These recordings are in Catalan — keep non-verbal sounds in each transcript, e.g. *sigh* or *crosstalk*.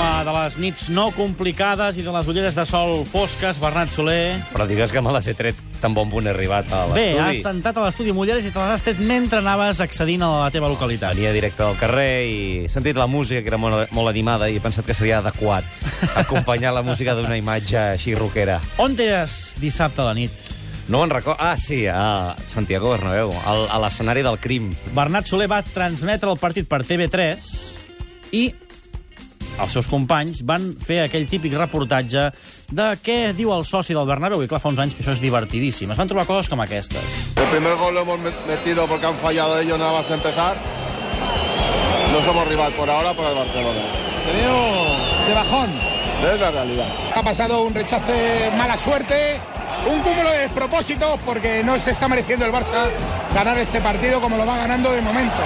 L'home de les nits no complicades i de les ulleres de sol fosques, Bernat Soler. Però digues que me les he tret tan bon punt he arribat a Bé, has l'estudi. sentat a l'estudi amb ulleres i te les has tret mentre anaves accedint a la teva localitat. Venia directe del carrer i he sentit la música, que era molt, molt animada, i he pensat que seria adequat *laughs* acompanyar la música d'una imatge així rockera. On eres dissabte a la nit? No me'n recordo... Ah, sí, a Santiago Bernabéu, al, a l'escenari del crim. Bernat Soler va transmetre el partit per TV3 i els seus companys van fer aquell típic reportatge de què diu el soci del Bernabéu, i clar, fa uns anys que això és divertidíssim. Es van trobar coses com aquestes. El primer gol lo hemos met- metido porque han fallado ellos nada más empezar. No somos rival por ahora para el Barcelona. Te veo de bajón. Es la realidad. Ha pasado un rechace mala suerte, un cúmulo de despropósitos porque no se está mereciendo el Barça ganar este partido como lo va ganando de momento.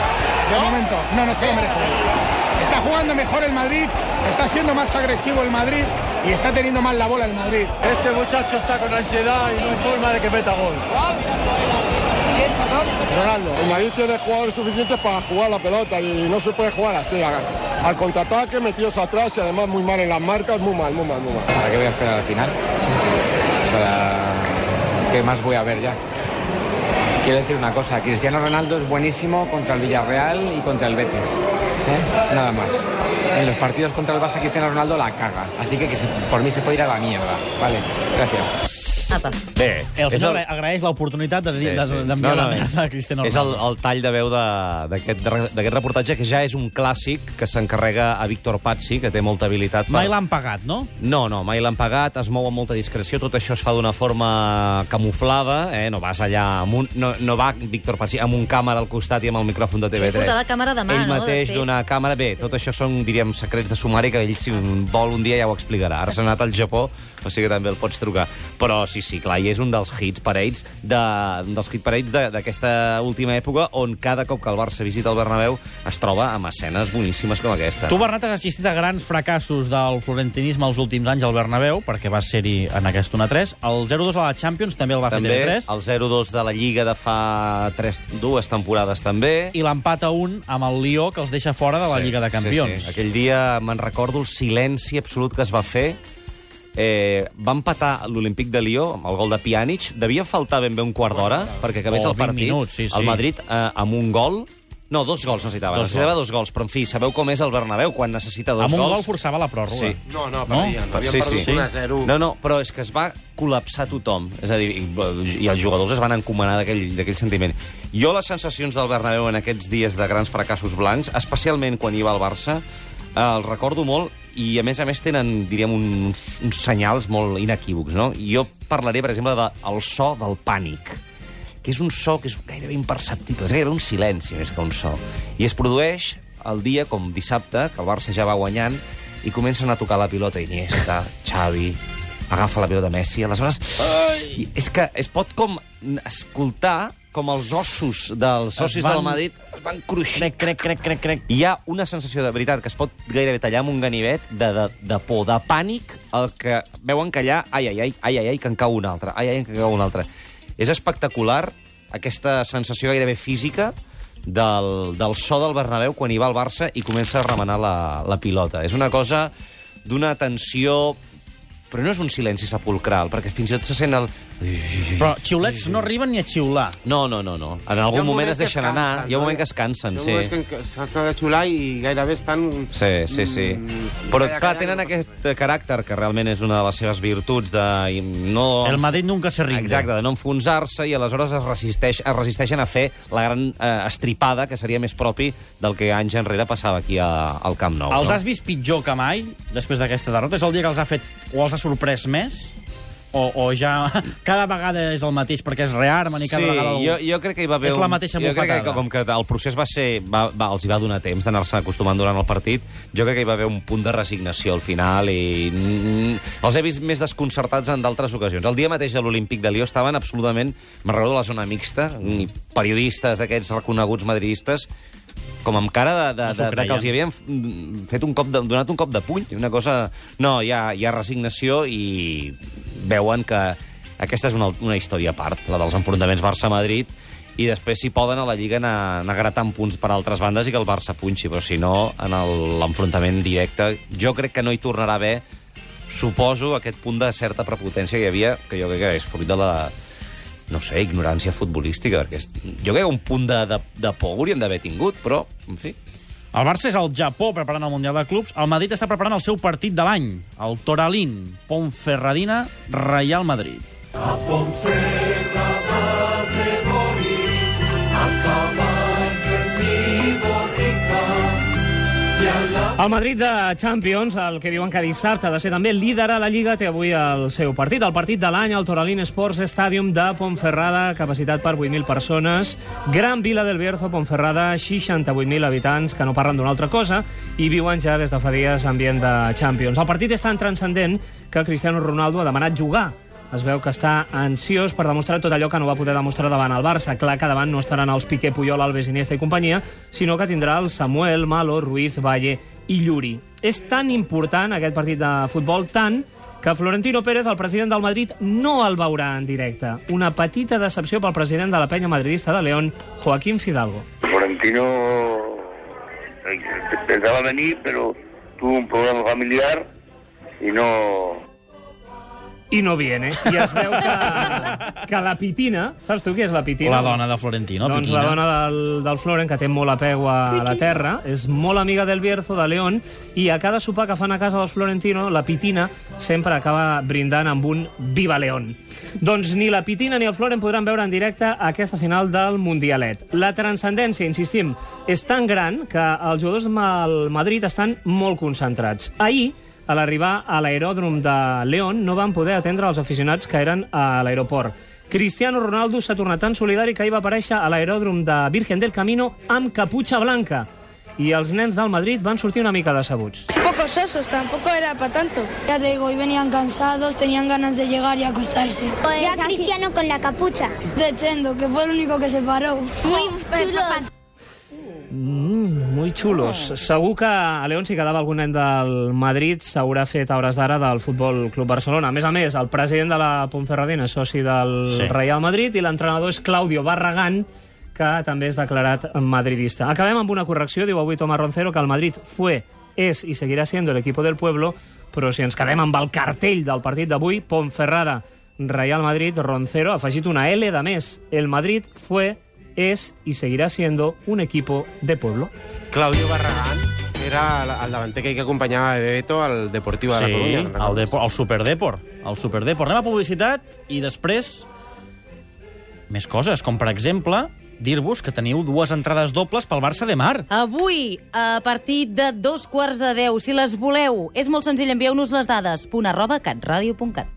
De momento, no, no se lo merece. Está jugando mejor el Madrid, está siendo más agresivo el Madrid y está teniendo más la bola el Madrid. Este muchacho está con ansiedad y no hay forma de que meta gol. Ronaldo. El Madrid tiene jugadores suficientes para jugar la pelota y no se puede jugar así. Al, al contraataque, metidos atrás y además muy mal en las marcas, muy mal, muy mal, muy mal. ¿Para qué voy a esperar al final? ¿Qué más voy a ver ya? Quiero decir una cosa, Cristiano Ronaldo es buenísimo contra el Villarreal y contra el Betis. ¿eh? Nada más. En los partidos contra el Barça Cristiano Ronaldo la caga. Así que, por mí se puede ir a la mierda. Vale, gracias. Apa. Bé, El és senyor el... agraeix l'oportunitat d'enviar Sí, de, sí. de, d'enviar la merda a Cristiano és el, Ronaldo. el tall de veu de- d'aquest d'aquest reportatge, que ja és un clàssic que s'encarrega a Víctor Pazzi, que té molta habilitat. Mai l'han pagat, no? No, no, mai l'han pagat, es mou amb molta discreció, tot això es fa d'una forma camuflada, eh? no vas allà amb un... No, no va Víctor Pazzi amb un càmera al costat i amb el micròfon de TV3. portava càmera de mà, Ell no? mateix d'una càmera... Bé, tot això són, diríem, secrets de sumari que ell, si vol, un dia ja ho explicarà. Ara s'ha anat al Japó, o sigui que també el pots trucar. Però sí, sí, clar, i és un dels hits parells de, dels hit parells de- d'aquesta última època on cada cop que el Barça visita el Bernabéu es troba amb escenes boníssimes com aquesta. Tu, Bernat, has assistit a grans fracassos del florentinisme els últims anys al Bernabéu, perquè vas ser-hi en aquest 1-3. El 0-2 a la Champions també el va també fer TV3. el 0-2 de la Lliga de fa tres, dues temporades també. I l'empat a un amb el Lió, que els deixa fora de la Lliga de Campions. Sí, sí. Aquell dia me'n recordo el silenci absolut que es va fer. Eh, va empatar l'Olímpic de Lió amb el gol de Pjanic. Devia faltar ben bé un quart d'hora perquè acabés Oh, el 20 partit. minuts, sí, sí. El Madrid eh, amb un gol... No, dos gols necessitava. Dos necessitava gols. dos gols, però en fi, sabeu com és el Bernabéu quan necessita dos Amb un gols? gol forçava la pròrroga. Sí. No, no, No? perdien. Habían Sí, perdido sí. 1 a 0. No, no, però és que es va col·lapsar tothom. És a dir, i, i els jugadors es van encomanar d'aquell d'aquell sentiment. Jo les sensacions del Bernabéu en aquests dies de grans fracassos blancs, especialment quan hi va el Barça, eh, el recordo molt i, a més a més, tenen, diríem, uns, uns senyals molt inequívocs, no? Jo parlaré, per exemple, del de, el so del pànic que és un so que és gairebé imperceptible, és gairebé un silenci més que un so. I es produeix el dia, com dissabte, que el Barça ja va guanyant, i comencen a tocar la pilota Iniesta, *laughs* Xavi, agafa la pilota Messi, aleshores... I és que es pot com escoltar com els ossos dels socis van- del Madrid es van cruixir. Crec, crec, crec, crec, crec. Hi ha una sensació de veritat que es pot gairebé tallar amb un ganivet de, de, de por, de pànic, el que veuen que allà, ai, ai, ai, ai, ai, ai, que en cau un altre, ai, ai, que en cau un altre. És espectacular aquesta sensació gairebé física del, del so del Bernabéu quan hi va el Barça i comença a remenar la, la pilota. És una cosa d'una tensió però no és un silenci sepulcral, perquè fins i tot se sent el... Però xiulets no arriben ni a xiular. No, no, no, no. En algun moment es deixen anar, hi ha un moment que es cansen, sí. Hi ha un moment que s'han de xular i gairebé estan... Sí, sí, sí. Mm, Però, clar, tenen no- aquest caràcter que realment és una de les seves virtuts de no... El Madrid nunca se rinde. Exacte, de no enfonsar-se i aleshores es, resisteix, es resisteixen a fer la gran eh, estripada que seria més propi del que anys enrere passava aquí a, al Camp Nou. Els no? has vist pitjor que mai, després d'aquesta derrota? És el dia que els ha fet o els ha sorprès més? O, o ja *laughs* cada vegada és el mateix perquè és rearmen i cada sí, vegada... jo, jo crec que hi va haver... És la un- mateixa jo crec que, com que el procés va ser... Va, va, els hi va donar temps d'anar-se acostumant durant el partit, jo crec que hi va haver un punt de resignació al final i... Mm, els he vist més desconcertats en d'altres ocasions. El dia mateix de l'Olímpic de Lió estaven absolutament... Me'n recordo de la zona mixta, periodistes d'aquests reconeguts madridistes com amb cara de, de, de, de que els hi havien fet un cop de, donat un cop de puny, una cosa... No, hi ha, hi ha resignació i veuen que aquesta és una, una història a part, la dels enfrontaments Barça-Madrid, i després, si poden, a la Lliga anar, anar gratant punts per altres bandes i que el Barça punxi, però si no, en el- l'enfrontament directe, jo crec que no hi tornarà a haver, suposo, aquest punt de certa prepotència que hi havia, que jo crec que és fruit de la, no sé, ignorància futbolística, perquè és, jo crec que un punt de, de, de por hauríem d'haver tingut, però, en fi... El Barça és al Japó preparant el Mundial de Clubs. El Madrid està preparant el seu partit de l'any, el Toralín, Ponferradina, Real Madrid. El Madrid de Champions, el que diuen que dissabte ha de ser també líder a la Lliga, té avui el seu partit. El partit de l'any al Toralín Sports Stadium de Ponferrada, capacitat per 8.000 persones. Gran Vila del Bierzo, Ponferrada, 68.000 habitants que no parlen d'una altra cosa i viuen ja des de fa dies ambient de Champions. El partit és tan transcendent que Cristiano Ronaldo ha demanat jugar es veu que està ansiós per demostrar tot allò que no va poder demostrar davant el Barça. Clar que davant no estaran els Piqué, Puyol, Alves, Iniesta i companyia, sinó que tindrà el Samuel, Malo, Ruiz, Valle i Lluri. És tan important aquest partit de futbol, tant que Florentino Pérez, el president del Madrid, no el veurà en directe. Una petita decepció pel president de la penya madridista de León, Joaquín Fidalgo. Florentino eh, pensaba venir, pero tuvo un problema familiar y no, I no viene. I es veu que, que la Pitina... Saps tu qui és la Pitina? La dona de Florentino, doncs Pitina. la dona del, del Floren, que té molt apego a la terra, és molt amiga del Bierzo, de León, i a cada sopar que fan a casa dels Florentino, la Pitina sempre acaba brindant amb un Viva León. Doncs ni la Pitina ni el Floren podran veure en directe aquesta final del Mundialet. La transcendència, insistim, és tan gran que els jugadors del Madrid estan molt concentrats. Ahir, a l'arribar a l'aeròdrom de León, no van poder atendre els aficionats que eren a l'aeroport. Cristiano Ronaldo s'ha tornat tan solidari que ahir va aparèixer a l'aeròdrom de Virgen del Camino amb caputxa blanca. I els nens del Madrid van sortir una mica decebuts. Pocos osos, tampoco era para tanto. Ya te digo, hoy venían cansados, tenían ganas de llegar y acostarse. Ya Cristiano con la capucha. De Chendo, que fue el único que se paró. Muy chulos. Muy xulos. Segur que a León, si quedava algun nen del Madrid, s'haurà fet a hores d'ara del Futbol Club Barcelona. A més a més, el president de la Ponferradina és soci del Sí. Real Madrid i l'entrenador és Claudio Barragán, que també és declarat madridista. Acabem amb una correcció, diu avui Tomás Roncero, que el Madrid fue, és i seguirà siendo el equipo del pueblo, però si ens quedem amb el cartell del partit d'avui, Ponferrada, Real Madrid, Roncero, ha afegit una L de més. El Madrid fue, és i seguirà siendo un equipo de pueblo. Claudio Barragán era el, davanter que, que acompanyava a Bebeto al Deportivo de la Coruña. Sí, el, Depo, el Superdeport. El Superdeport. Anem a publicitat i després més coses, com per exemple dir-vos que teniu dues entrades dobles pel Barça de Mar. Avui, a partir de dos quarts de deu, si les voleu, és molt senzill, envieu-nos les dades. punt arroba catradio.cat.